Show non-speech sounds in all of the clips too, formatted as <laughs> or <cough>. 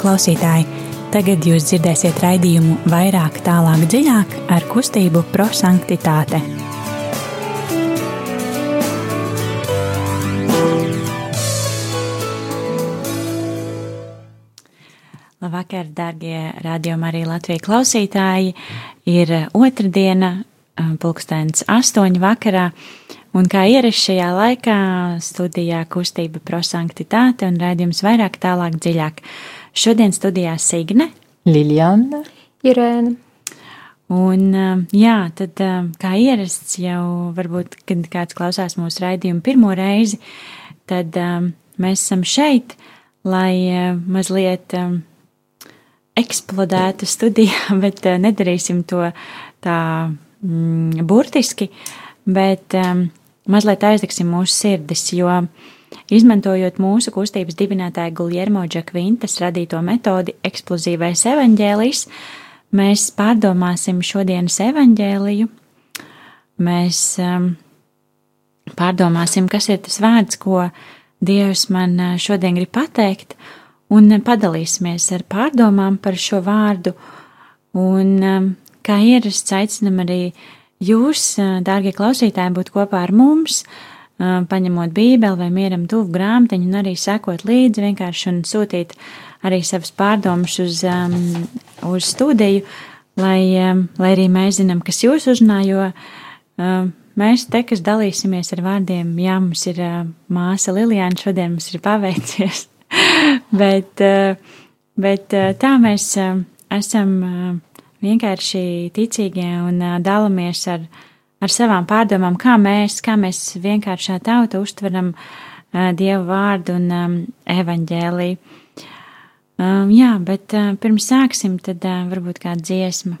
klausītāji! Tagad jūs dzirdēsiet raidījumu vairāk, tālāk, dziļāk ar kustību prosanktitāte. Labvakar, darbie radiokamā arī Latvijas klausītāji! Ir otrdiena, pulkstenis astoņi vakarā, Un kā ierasts šajā laikā, studijā kustība prosanktitāte un raidījums vairāk tālāk dziļāk. Šodien studijā Signe, Liljana, Irēna. Un, jā, tad kā ierasts jau varbūt, kad kāds klausās mūsu raidījumu pirmo reizi, tad mēs esam šeit, lai mazliet eksplodētu studijā, <laughs> bet nedarīsim to tā mm, burtiski, bet um, mazliet aizdegsim mūsu sirdis, jo izmantojot mūsu kustības dibinātāja Guljermo Džakvintas radīto metodi eksplozīvais evaņģēlijs, mēs pārdomāsim šodienas evaņģēliju, mēs um, pārdomāsim, kas ir tas vārds, ko Dievs man uh, šodien grib pateikt, un padalīsimies ar pārdomām par šo vārdu, un um, kā ierasts aicinam arī jūs, dārgie klausītāji, būt kopā ar mums, paņemot bībeli vai mieram tuvu grāmatiņu un arī sekot līdzi vienkārši un sūtīt arī savas pārdomas uz, um, uz studiju, lai, um, lai arī mēs zinām, kas jūs uzrunā, jo um, mēs te, kas dalīsimies ar vārdiem, jā, mums ir uh, māsa Lilijāna, šodien mums ir paveicies, <laughs> bet, uh, bet uh, tā mēs uh, esam. Uh, vienkārši ticīgie un dalāmies ar, ar savām pārdomām, kā mēs, kā mēs vienkāršā tauta uztveram Dievu vārdu un um, evaņģēliju. Um, jā, bet uh, pirms sāksim, tad uh, varbūt kāda dziesma.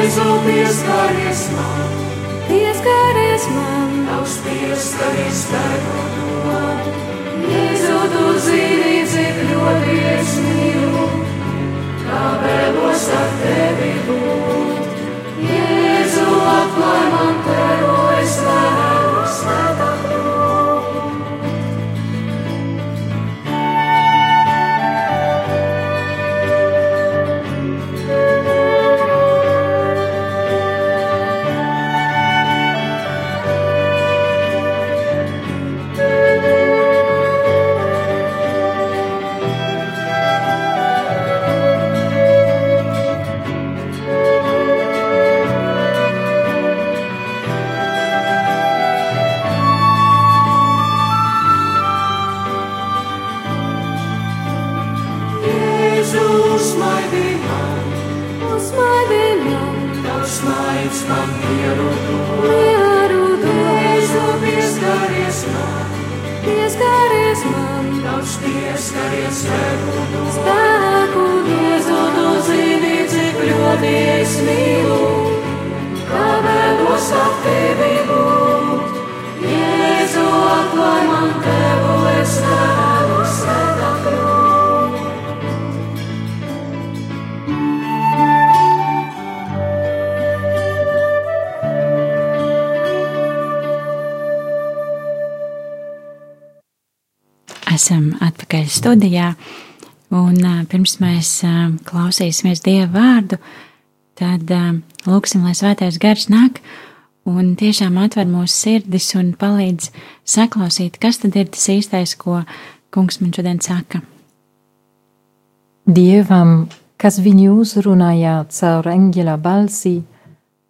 Jēzu, pieskaries man. Pieskaries man, tavs pieskaries spēku esam atpakaļ studijā. Un pirms mēs klausīsimies Dieva vārdu, tad lūksim, lai svētais gars nāk un tiešām atver mūsu sirdis un palīdz saklausīt, kas tad ir tas īstais, ko kungs man šodien saka. Dievam kas viņu uzrunāja caur eņģeļa balsi,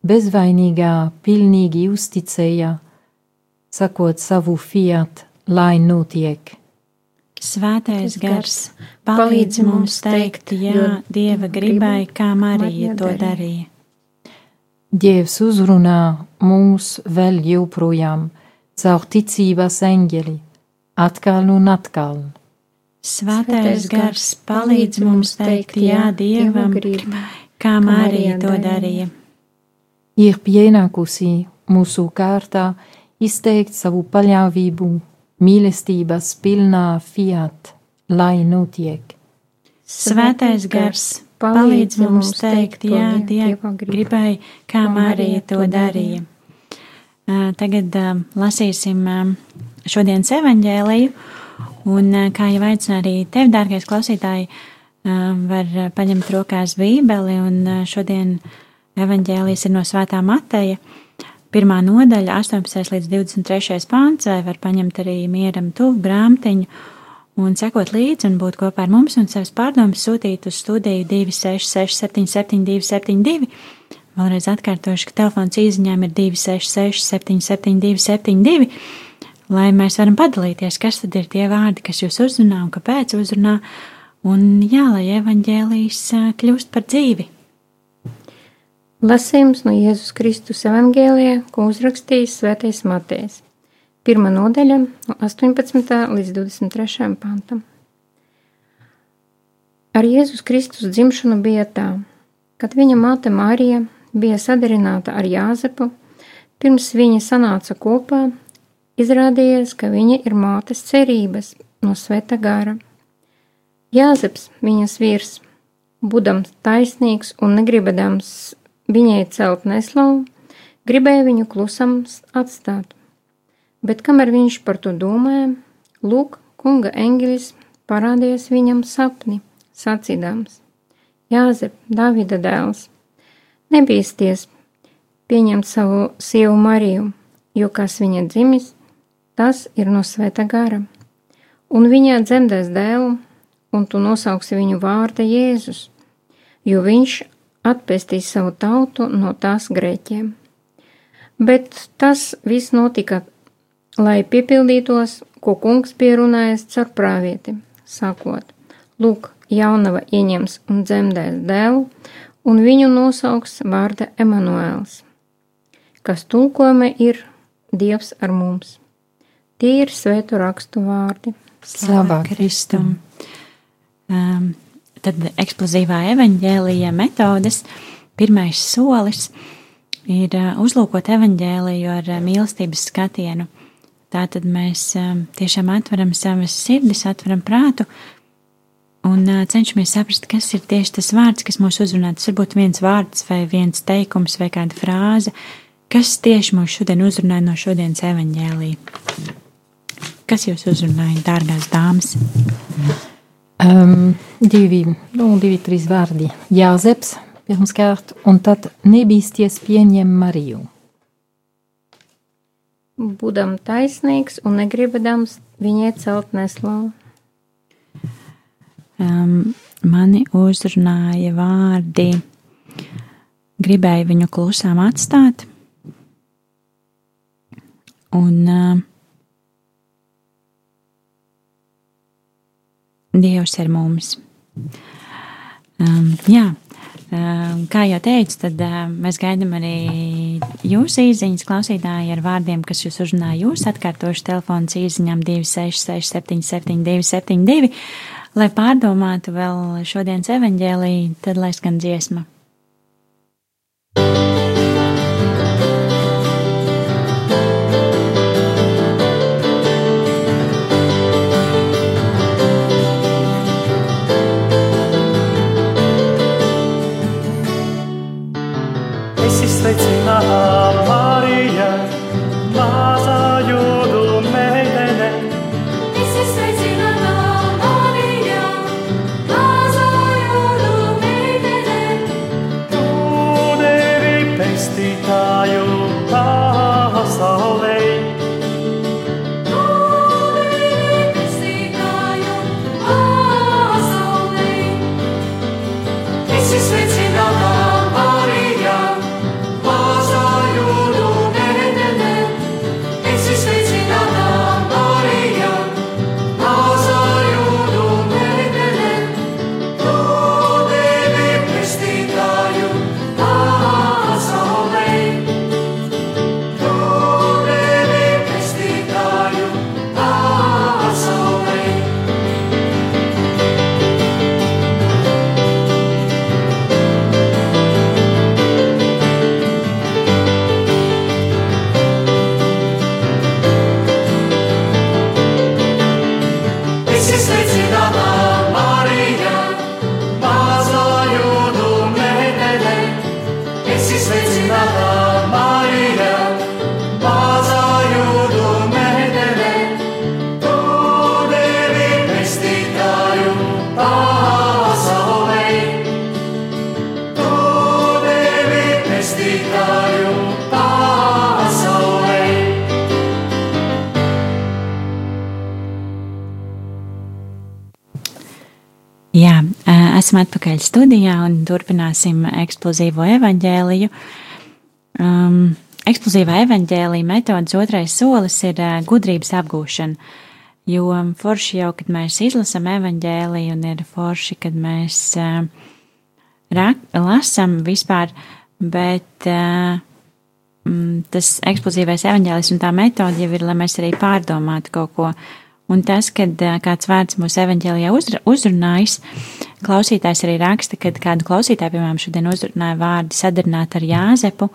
bezvainīgā pilnīgi uzticēja, sakot savu fiat, lai notiek. Svētais gars palīdz mums teikt jā Dieva gribai, kā Marija to darīja. Dievs uzrunā mūs vēl joprojām caur ticības eņģeli, atkal un atkal. Svētais gars palīdz mums teikt jā Dievam gribai, kā Marija to darīja. Ir pienākusi mūsu kārtā izteikt savu paļāvību mīlestības pilnā fiat, lai notiek. Svētais gars palīdz mums teikt, jā, Dieva gribai, kā Marija to darīja. Tagad lasīsim šodienas evaņģēliju, un kā jau aicinu arī tevi, dārgais klausītāji, var paņemt rokās bībeli, un šodien evaņģēlijas ir no svētā Mateja. Pirmā nodaļa, 18 līdz 23 pāns, var paņemt arī mieram tuvu grāmatiņu un sekot līdzi un būt kopā ar mums un savas pārdomas sūtīt uz studiju 266 77 272. Vēlreiz atkārtošu, ka telefons īziņām ir 266 77 272, lai mēs varam padalīties, kas tad ir tie vārdi, kas jūs uzrunā un kāpēc uzrunā, un jā, lai evaņģēlijas kļūst par dzīvi. Lasījums no Jēzus Kristus evangēlijā, ko uzrakstījis Svētais Matējs. Pirmā nodaļa, no 18. līdz 23. pantam. Ar Jēzus Kristus dzimšanu bija tā, kad viņa māte Mārija bija sadarināta ar Jāzepu, pirms viņa sanāca kopā, izrādījās, ka viņa ir mātes cerības no sveta gara. Jāzeps, viņas vīrs, būdams taisnīgs un negribadams viņai celt neslavu, gribēja viņu klusam atstāt. Bet kamēr viņš par to domāja, lūk, kunga eņģelis parādījās viņam sapni, sacīdams: Jāzep, Davida dēls, nebīsties pieņemt savu sievu Mariju, jo kas viņa dzimis, tas ir no svēta gara, un viņā dzemdēs dēlu, un tu nosauksi viņu vārdu Jēzus, jo viņš atpestīs savu tautu no tās grēķiem. Bet tas viss notika, lai piepildītos, ko kungs bija runājis caur prāvieti, sakot: Lūk, jaunava ieņems un dzemdēs dēlu, un viņu nosauks vārda Emanuēls, kas tulkojumi ir Dievs ar mums. Tie ir svētu rakstu vārdi. Slavā Kristum! Um, tad eksplozīvā evaņģēlīja metodes pirmais solis ir uzlūkot evaņģēliju ar mīlestības skatienu. Tātad mēs tiešām atveram savas sirdis, atveram prātu un cenšamies saprast, kas ir tieši tas vārds, kas mūs uzrunā. Tas varbūt viens vārds vai viens teikums vai kāda frāze, kas tieši mūs šodien uzrunāja no šodienas evaņģēlīja. Kas jūs uzrunāja, dārgās dāmas? Um, divi, nu, divi, trīs vārdi. Jāzeps pirmkārt, un tad nebīsties pieņem Mariju. Būdam taisnīgs un negribadams viņai celt neslavu. Um, mani uzrunāja vārdi, gribēju viņu klusām atstāt, un uh, Dievs ir mums. Um, jā, um, kā jau teicu, tad um, mēs gaidām arī jūsu īsiņas klausītāji ar vārdiem, kas jūs uzrunā. Jūs atkārtošu telefonu īsiņām 266, 77, 272, lai pārdomātu vēl šodienas evaņģēlīju, tad lai skan dziesma. Studijā un turpināsim eksplozīvo evaņģēliju. Um, eksplozīvā evaņģēlija metodas otrais solis ir uh, gudrības apgūšana. Jo forši jau, kad mēs izlasām evaņģēliju, un ir forši, kad mēs uh, rak, lasām vispār, bet uh, tas eksplozīvais evaņģēlis un tā metode jau ir, lai mēs arī pārdomātu kaut ko. Un tas, kad uh, kāds vārds mūsu evaņģēlijā uzrunājas, Klausītājs arī raksta, ka kādu klausītāju, piemēram, šodien uzrunāja vārdu sadarināt ar Jāzepu,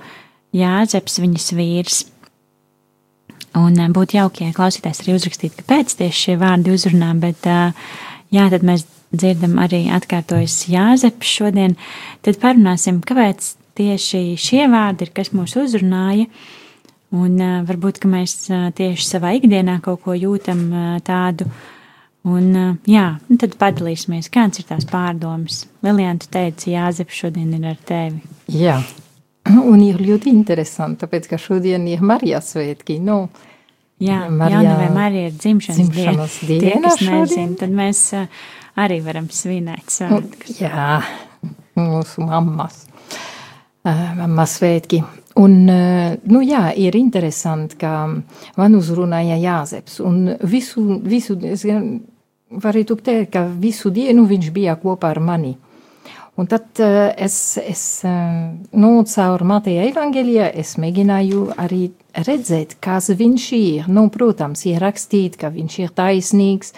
Jāzeps viņas vīrs. Un būtu jauki, ja klausītājs arī uzrakstītu, kāpēc tieši šie vārdi uzrunā, bet jā, tad mēs dzirdam arī atkārtojas Jāzeps šodien, tad parunāsim, kāpēc tieši šie vārdi ir, kas mūs uzrunāja, un eh, varbūt, mēs tieši savā ikdienā kaut ko jūtam tādu, uh, Un, jā, un tad padalīsimies, kādas ir tās pārdomas. Lilijāna, tu teici, Jāzep, šodien ir ar tevi. Jā, <clears throat> un ir ļoti interesanti, tāpēc, ka šodien ir Marijas svētki. Nu, jā, Marijā, Jaunavē Marija ir dzimšanas, dzimšanas diena. diena. Tie, kas nezin, tad mēs arī varam svinēt svētkus. Jā, mūsu mammas, mammas svētki. Un, nu jā, ir interesanti, ka man uzrunāja Jāzeps un visu, visu, es varētu teikt, ka visu dienu viņš bija kopā ar mani. Un tad uh, es, es uh, nu, caur Mateja evanģēlijā es mēģināju arī redzēt, kas viņš ir. Nu, protams, ierakstīt, ka viņš ir taisnīgs,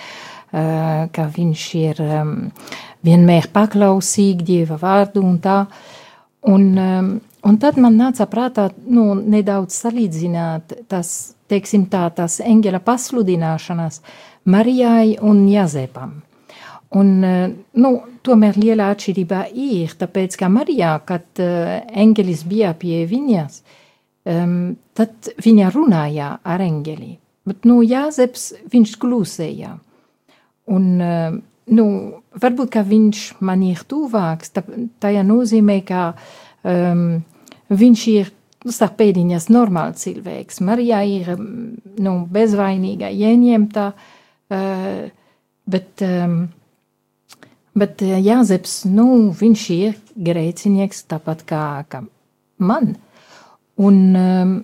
ka viņš ir vienmēr paklausīgi Dieva vārdu un tā. Un, un tad man nāca prātā nu, nedaudz salīdzināt tas, teiksim tā, tas eņģeļa pasludināšanas, uh, Marijai un Jāzepam. Un, eh, nu, tomēr liela atšķirība ir, tāpēc, ka Marijā, kad uh, eņģelis bija pie viņas, um, tad viņa runāja ar eņģeli, bet, nu, Jāzeps, viņš klusēja. Un, uh, nu, varbūt, ka viņš man ir tuvāks, tā, tajā nozīmē, ka um, viņš ir nu, starp pēdiņas normāls cilvēks. Marijā ir, nu, bezvainīga, ieņemta, uh, bet, um, bet uh, Jāzeps, nu, viņš ir grēcinieks tāpat kā, kā man. Un, um,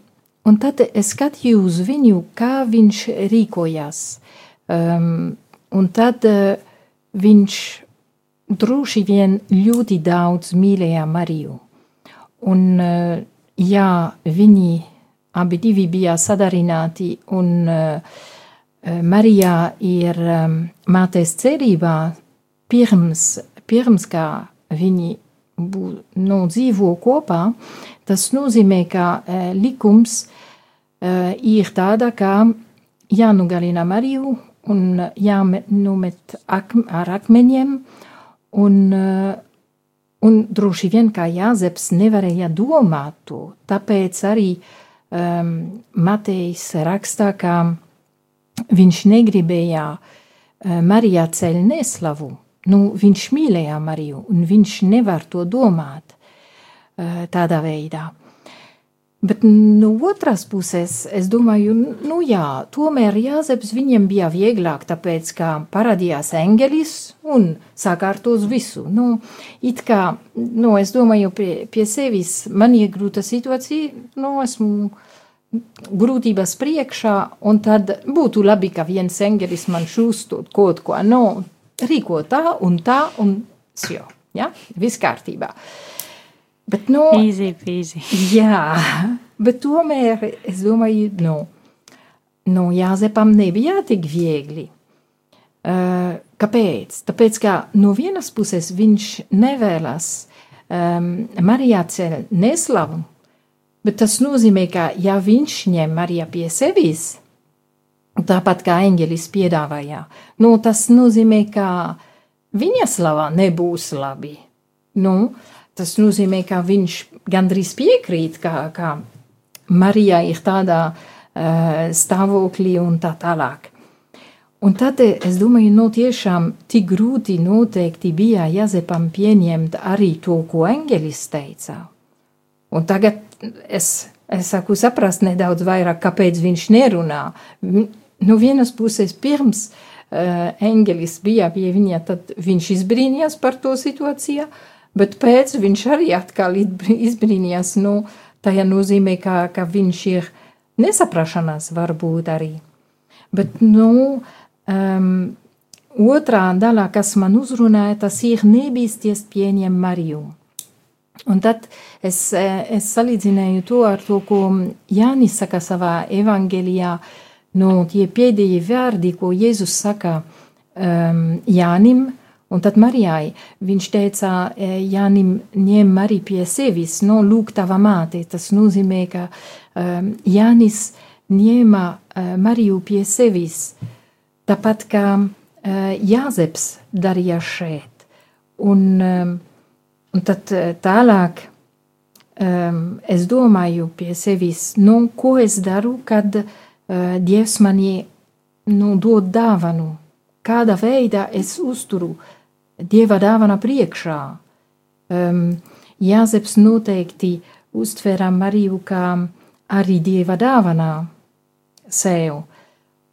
un tad es skatījos uz viņu, kā viņš rīkojās. Um, un tad uh, viņš droši vien ļoti daudz mīlēja Mariju. Un, uh, jā, viņi abi bija sadarināti un Eh, Marijā ir um, mātēs cerībā pirms, pirms kā viņi bū, nu, dzīvo kopā, tas nozīmē, ka likums ir tāda, ka jānugalina Mariju un jānumet ak ar akmeņiem, un, un droši vien kā Jāzeps nevarēja domāt to, tāpēc arī um, Matejs rakstā, ka viņš negribēja eh, Marijā ceļ neslavu. Nu, viņš mīlēja Mariju, un viņš nevar to domāt eh, tādā veidā. Bet no otras puses, es domāju, nu jā, tomēr Jāzeps viņiem bija vieglāk, tāpēc, ka parādījās eņģelis un sakārtos visu. Nu, it kā, nu, es domāju, pie, pie sevis man ir grūta situācija, nu, esmu grūtības priekšā, un tad būtu labi, ka viens eņģelis man šūstot kaut ko, nu, rīko tā un tā, un jo, ja, viss kārtībā. Uh, Bet, nu, easy, easy. Jā, bet tomēr es domāju, nu, nu Jāzepam nebija tik viegli. Uh, kāpēc? Tāpēc, ka no vienas puses viņš nevēlas um, Marijā ceļ neslavu, bet tas nozīmē, ka ja viņš ņem Mariju pie sevis, tāpat kā eņģelis piedāvāja, nu, tas nozīmē, ka viņa slava nebūs labi. Nu, uh, Tas nozīmē, ka viņš gandrīz piekrīt, ka, ka Marija ir tādā uh, stāvoklī un tā tālāk. Un tad es domāju, no tiešām tik grūti noteikti bija Jāzepam pieņemt arī to, ko eņģelis teica. Un tagad es, es saku saprast nedaudz vairāk, kāpēc viņš nerunā. No vienas puses pirms uh, eņģelis bija pie viņa, tad viņš izbrīnījās par to situāciju, bet pēc viņš arī atkal izbrīnījās, nu, tajā nozīmē, ka, ka viņš ir nesaprašanās varbūt arī. Bet, nu, um, otrā daļā, kas man uzrunāja, tas ir nebīsties pieņem Mariju. Un tad es, es salīdzināju to ar to, ko Jānis saka savā evangelijā, no nu, tie pēdējie vārdi, ko Jēzus saka um, Jānim, Un tad Marijai viņš teica, e, Jānim, ņem arī pie sevis, no lūk, tava māte. Tas nozīmē, ka um, Jānis ņēma uh, Mariju pie sevis, tāpat kā uh, Jāzeps darīja šeit. Un, um, un tad tālāk um, es domāju pie sevis, nu, ko es daru, kad uh, Dievs man nu, dod dāvanu, kādā veidā es uzturu uh, dieva dāvana priekšā. Um, Jāzeps noteikti uztvēra Mariju kā arī dieva dāvanā sev.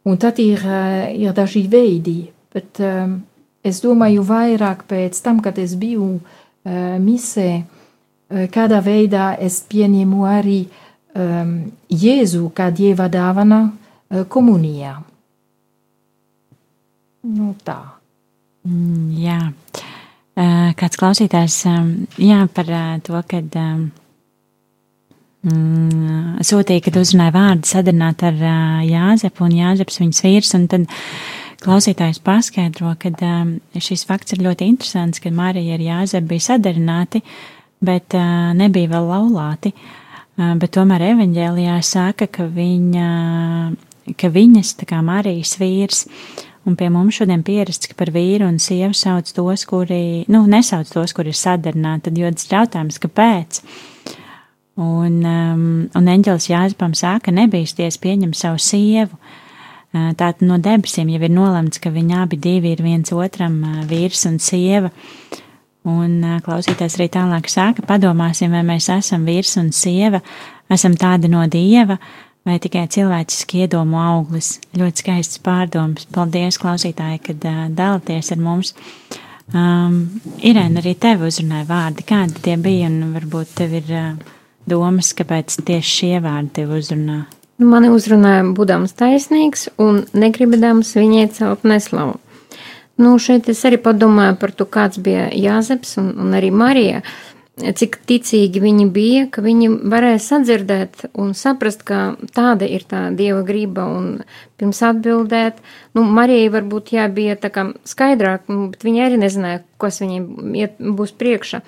Un tad ir, uh, ir daži veidi, bet um, es domāju vairāk pēc tam, kad es biju uh, misē, uh, kādā veidā es pieņemu arī um, Jēzu kā dieva dāvana uh, komunijā. Nu tā. Mm, jā, kāds klausītājs jā, par to, kad mm, sūtīja, kad uzrunāja vārdu sadarīt ar Jāzepu un Jāzeps viņas vīrs, un tad klausītājs paskaidro, ka šis fakts ir ļoti interesants, ka Marija ar Jāzepu bija sadarināti, bet nebija vēl laulāti, bet tomēr evaņģēlijā saka, ka viņa, ka viņas, tā kā Marijas vīrs, Un pie mums šodien pierasts, ka par vīru un sievu sauc tos, kuri, nu, nesauc tos, kuri ir sadarināti. Tad jodas jautājums, kāpēc? Un, um, un eņģelis Jāzepam sāka nebīsties pieņemt savu sievu. Uh, Tātad no debesīm jau ir nolemts, ka viņi abi divi ir viens otram uh, vīrs un sieva. Un uh, klausītājs arī tālāk sāka, padomāsim, vai mēs esam vīrs un sieva, esam tādi no dieva, uh, vai tikai cilvēciski iedomu auglis. Ļoti skaists pārdoms. Paldies, klausītāji, kad uh, dalāties ar mums. Um, Irēna, arī tevi uzrunāja vārdi. Kādi tie bija un varbūt tev ir uh, domas, kāpēc tieši šie vārdi tev uzrunā? Nu, mani uzrunāja būdams taisnīgs un negribēdams viņai celt neslavu. Nu, šeit es arī padomāju par to, kāds bija Jāzeps un, un arī Marija. Uh, cik ticīgi viņi bija, ka viņi varēja sadzirdēt un saprast, ka tāda ir tā dieva griba un pirms atbildēt. Nu, Marijai varbūt jā, bija tā kā skaidrāk, nu, bet viņa arī nezināja, kas viņai būs priekšā.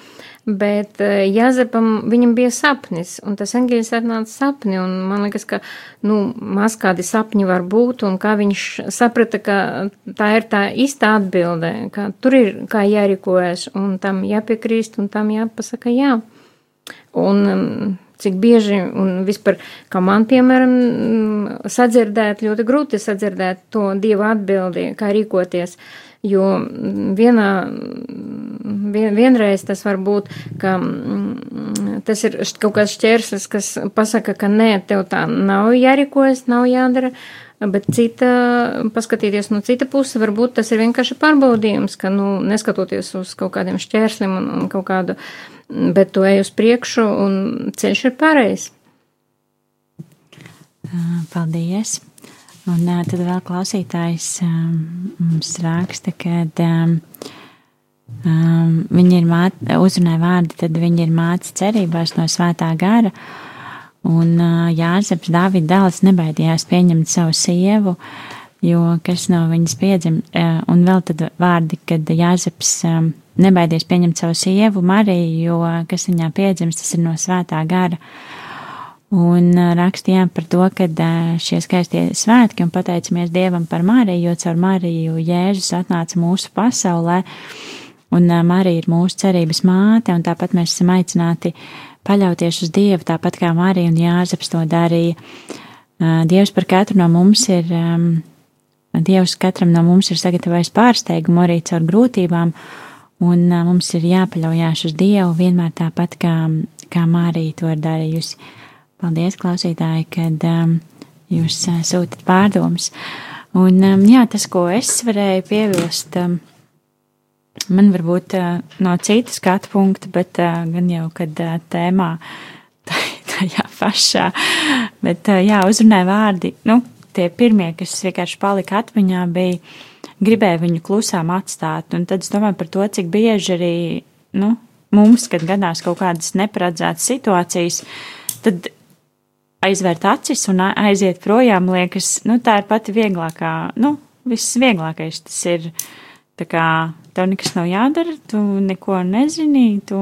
Bet eh, Jāzepam viņam bija sapnis, un tas eņģelis atnāca sapni, un man liekas, ka, nu, maz kādi sapņi var būt, un kā viņš saprata, ka tā ir tā īsta atbilde, ka tur ir kā jārīkojas, un tam jāpiekrīst, un tam jāpasaka jā. Un mm, cik bieži, un vispār, kā man, piemēram, sadzirdēt, ļoti grūti sadzirdēt to dievu atbildi, kā rīkoties. Jo vienā, vien, vienreiz tas var būt, ka tas ir kaut kāds šķērslis, kas pasaka, ka nē, tev tā nav jārīkojas, nav jādara, bet cita, paskatīties no cita puses, varbūt tas ir vienkārši pārbaudījums, ka, nu, neskatoties uz kaut kādiem šķērslim un, un kaut kādu, bet tu ej uz priekšu un ceļš ir pareizs. Paldies! Un tad vēl klausītājs mums raksta, ka um, viņi ir uzrunāja vārdi, tad viņi ir māci cerībās no svētā gara. Un uh, Jāzeps Dāvida dēls nebaidījās pieņemt savu sievu, jo kas no viņas piedzim, uh, un vēl tad vārdi, kad Jāzeps um, nebaidies pieņemt savu sievu Mariju, jo kas viņā piedzims, tas ir no svētā gara. Un rakstījām par to, ka šie skaistie svētki un pateicamies Dievam par Mariju, jo caur Mariju Jēzus atnāca mūsu pasaulē, un Marija ir mūsu cerības māte, un tāpat mēs esam aicināti paļauties uz Dievu, tāpat kā Marija un Jāzeps to darīja. Dievs par katru no mums ir, Dievs katram no mums ir sagatavojis pārsteigumu arī caur grūtībām, un mums ir jāpaļaujās uz Dievu vienmēr tāpat kā, kā Marija to ir darījusi. Paldies, klausītāji, kad jūs sūtat pārdomas. Un jā, tas, ko es varēju piebilst, Man varbūt uh, no citas skatu punkta, bet uh, gan jau, kad uh, tēmā <laughs> tajā pašā, bet uh, jā, uzrunāja vārdi, nu, tie pirmie, kas vienkārši palika atmiņā, bija gribēju viņu klusām atstāt, un tad es domāju par to, cik bieži arī, nu, mums, kad gadās kaut kādas neparedzētas situācijas, tad aizvērt acis un aiziet projām, liekas, nu, tā ir pati vieglākā, nu, viss vieglākais tas ir, tā kā tev nekas nav jādara, tu neko nezini, tu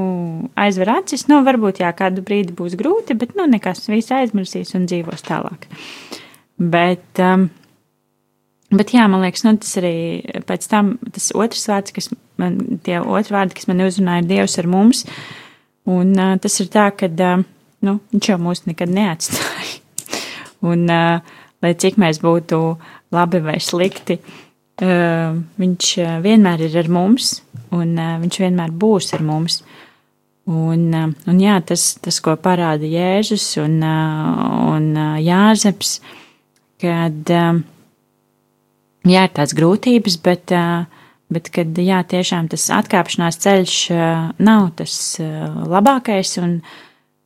aizver acis. Nu, varbūt, jā, kādu brīdi būs grūti, bet, nu, nekas, viss aizmirsīs un dzīvos tālāk. Bet, um, bet jā, man liekas, nu, tas arī pēc tam, tas otrs vārds, kas man, tie otri vārdi, kas man uzrunāja, ir Dievs ar mums. Un uh, tas ir tā, ka, uh, nu, viņš jau mūs nekad neatstāja. <laughs> un, uh, lai cik mēs būtu labi vai slikti, uh, viņš vienmēr ir ar mums, un viņš vienmēr būs ar mums. Un, un jā, tas, tas, ko parāda Jēzus un, un Jāzeps, kad jā, ir tāds grūtības, bet, bet kad jā, tiešām tas atkāpšanās ceļš nav tas labākais, un,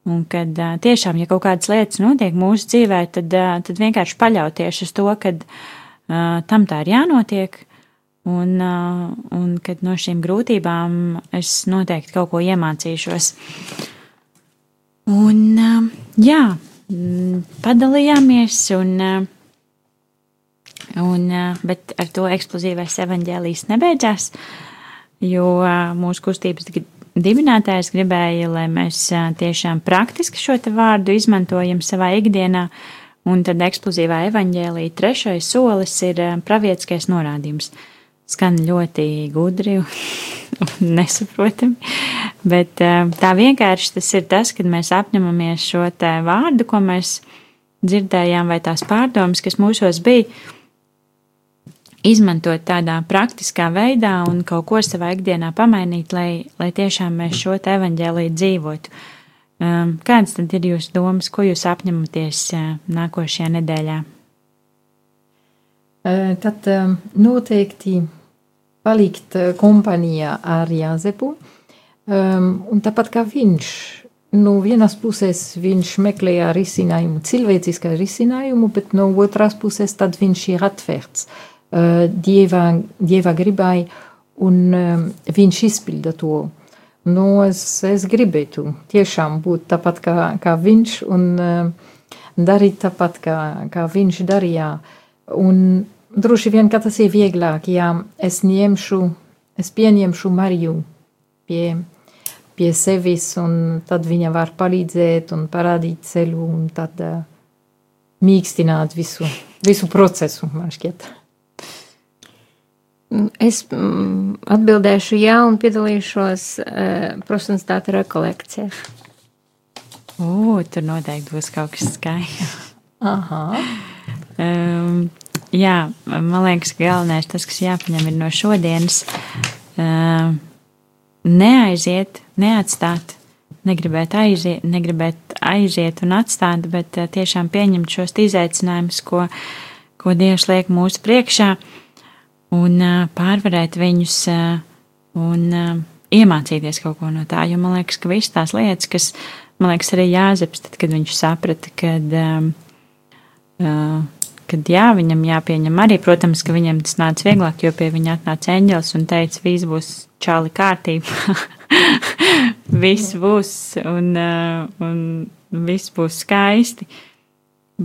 un kad tiešām, ja kaut kādas lietas notiek mūsu dzīvē, tad, tad vienkārši paļauties uz to, uh, tam tā ir jānotiek. Un, un kad no šīm grūtībām es noteikti kaut ko iemācīšos. Un, jā, padalījāmies, un, un, bet ar to eksplozīvais evaņģēlijs nebeidzās, jo mūsu kustības dibinātājs gribēja, lai mēs tiešām praktiski šo vārdu izmantojam savā ikdienā, Un tad eksplozīvā evaņģēlīja trešais solis ir pravietiskais norādījums. Skan ļoti gudri un <laughs> nesaprotami, bet tā vienkārši tas ir tas, kad mēs apņemamies šo vārdu, ko mēs dzirdējām, vai tās pārdomas, kas mūsos bija, izmantot tādā praktiskā veidā un kaut ko savā ikdienā pamainīt, lai, lai tiešām mēs šo te evaņģēlīju dzīvotu. Um, kādas tad ir jūsu domas, ko jūs apņematies uh, nākošajā nedēļā? Uh, tad um, noteikti palikt uh, kompānijā ar Jāzepu, um, un tāpat kā viņš, no vienas puses viņš meklēja risinājumu, cilvēcisku risinājumu, bet no otras puses tad viņš ir atvērts dieva, dieva gribai, un um, viņš izpilda to. Nu, es, es gribētu tiešām būt tāpat kā, kā viņš un uh, darīt tāpat, kā, kā viņš darīja. Un droši vien, ka tas ir vieglāk, ja es ņemšu, es pieņemšu Mariju pie, pie sevis, un tad viņa var palīdzēt un parādīt ceļu un tad uh, mīkstināt visu, visu procesu, man šķiet. Es mm, atbildēšu jā un piedalīšos uh, prosentāta rekolekcijā. O, tur noteikti būs kaut kas skaists. Aha. Um, jā, man liekas, ka galvenais tas, kas jāpaņem ir no šodienas, uh, neaiziet, neatstāt, negribēt aiziet, negribēt aiziet un atstāt, bet uh, tiešām pieņemt šos izaicinājumus, ko, ko Dievs liek mūsu priekšā, un pārvarēt viņus un iemācīties kaut ko no tā. Jo man liekas, ka visas tās lietas, kas, man liekas, arī Jāzeps, tad, kad viņš saprata, kad. Kad jā, viņam jāpieņem arī, protams, ka viņam tas nāca vieglāk, jo pie viņa atnāca eņģels un teica, viss būs čāli kārtība, <laughs> viss būs un, un viss būs skaisti.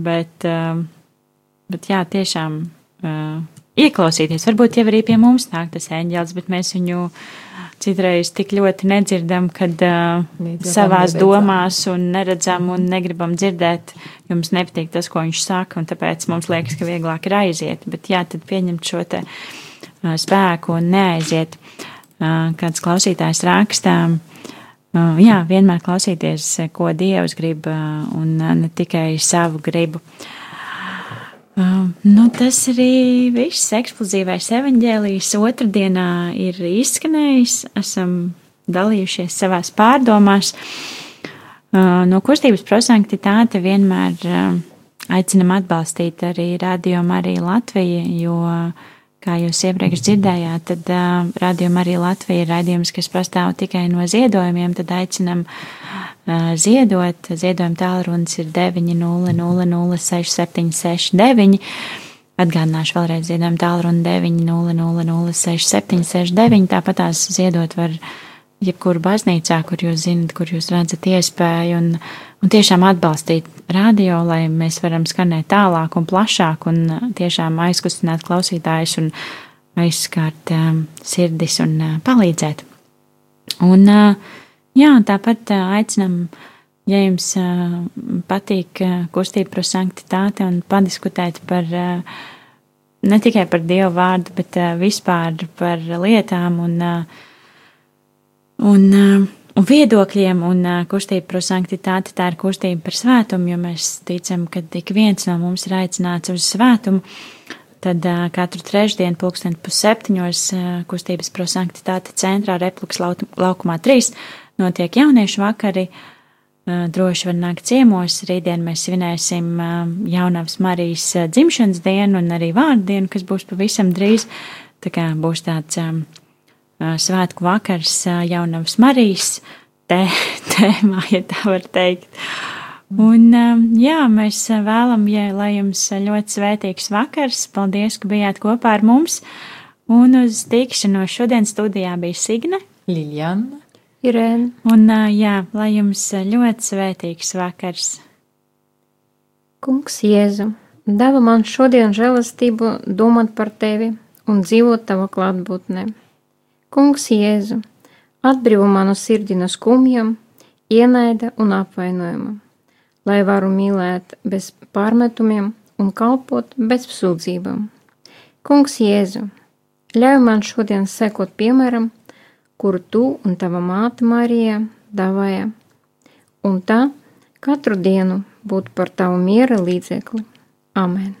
Bet, bet jā, tiešām ieklausīties, varbūt jau arī pie mums nāk tas eņģels, bet mēs viņu citreiz tik ļoti nedzirdam, kad uh, savās domās un neredzam un negribam dzirdēt, jums nepatīk tas, ko viņš saka, un tāpēc mums liekas, ka vieglāk ir aiziet, bet jā, tad pieņemt šo te uh, spēku un neaiziet. Uh, kāds klausītājs rakstā, uh, jā, vienmēr klausīties, ko Dievs grib, uh, un ne tikai savu gribu. Uh, Uh, nu, tas arī viss eksplozīvais evaņģēlijs otrdienā ir izskanējis. Esam dalījušies savās pārdomās. Uh, no kustības prosanktitāte vienmēr uh, aicinam atbalstīt arī Radio Marija Latvija, jo, kā jūs iepriekš dzirdējāt, tad uh, Radio Marija Latvija ir raidījums, kas pastāv tikai no ziedojumiem, tad aicinam uh, ziedot. Ziedojuma tālrunis ir 900-6769. Atgādināšu vēlreiz ziedojuma tālruni 900-6769. Tāpat tās ziedot var jebkuru baznīcā, kur jūs zinat, kur jūs redzat iespēju un, un tiešām atbalstīt radio, lai mēs varam skanēt tālāk un plašāk un tiešām aizkustināt klausītājus un aizskārt um, sirdis un uh, palīdzēt. Un uh, Jā, tāpat aicinām, ja jums patīk kustība par sanktitāti un padiskutēt par ne tikai par Dievu vārdu, bet vispār par lietām un, un, un viedokļiem un kustība par sanktitāti, tā ir kustība par svētumu, jo mēs ticam, ka ik viens no mums ir aicināts uz svētumu. Tad uh, katru trešdienu, pulksten pusseptiņos, uh, kustības prosanktitāte centrā Replikas laukumā 3 notiek jauniešu vakari. Droši var nākt ciemos. Rītdien mēs svinēsim jaunavas Marijas dzimšanas dienu un arī vārdu dienu, kas būs pavisam drīz. Tā kā būs tāds svētku vakars jaunavas Marijas tē, <laughs> tēmā, ja tā var teikt. Un, jā, mēs vēlam, ja, lai jums ļoti svētīgs vakars. Paldies, ka bijāt kopā ar mums. Un uz tikšanos šodien studijā bija Signe, Liljana Irēna. Un jā, lai jums ļoti svētīgs vakars. Kungs Jēzu, deva man šodien žēlastību domāt par tevi un dzīvot tava klātbūtnē. Kungs Jēzu, atbrīvo manu sirdi no skumjām, ienaida un apvainojuma, lai varu mīlēt bez pārmetumiem un kalpot bez sūdzībām. Kungs Jēzu, ļauj man šodien sekot piemēram, kuru tu un tava māte Marija dāvāja, un tā katru dienu būt par tavu miera līdzekli. Amen!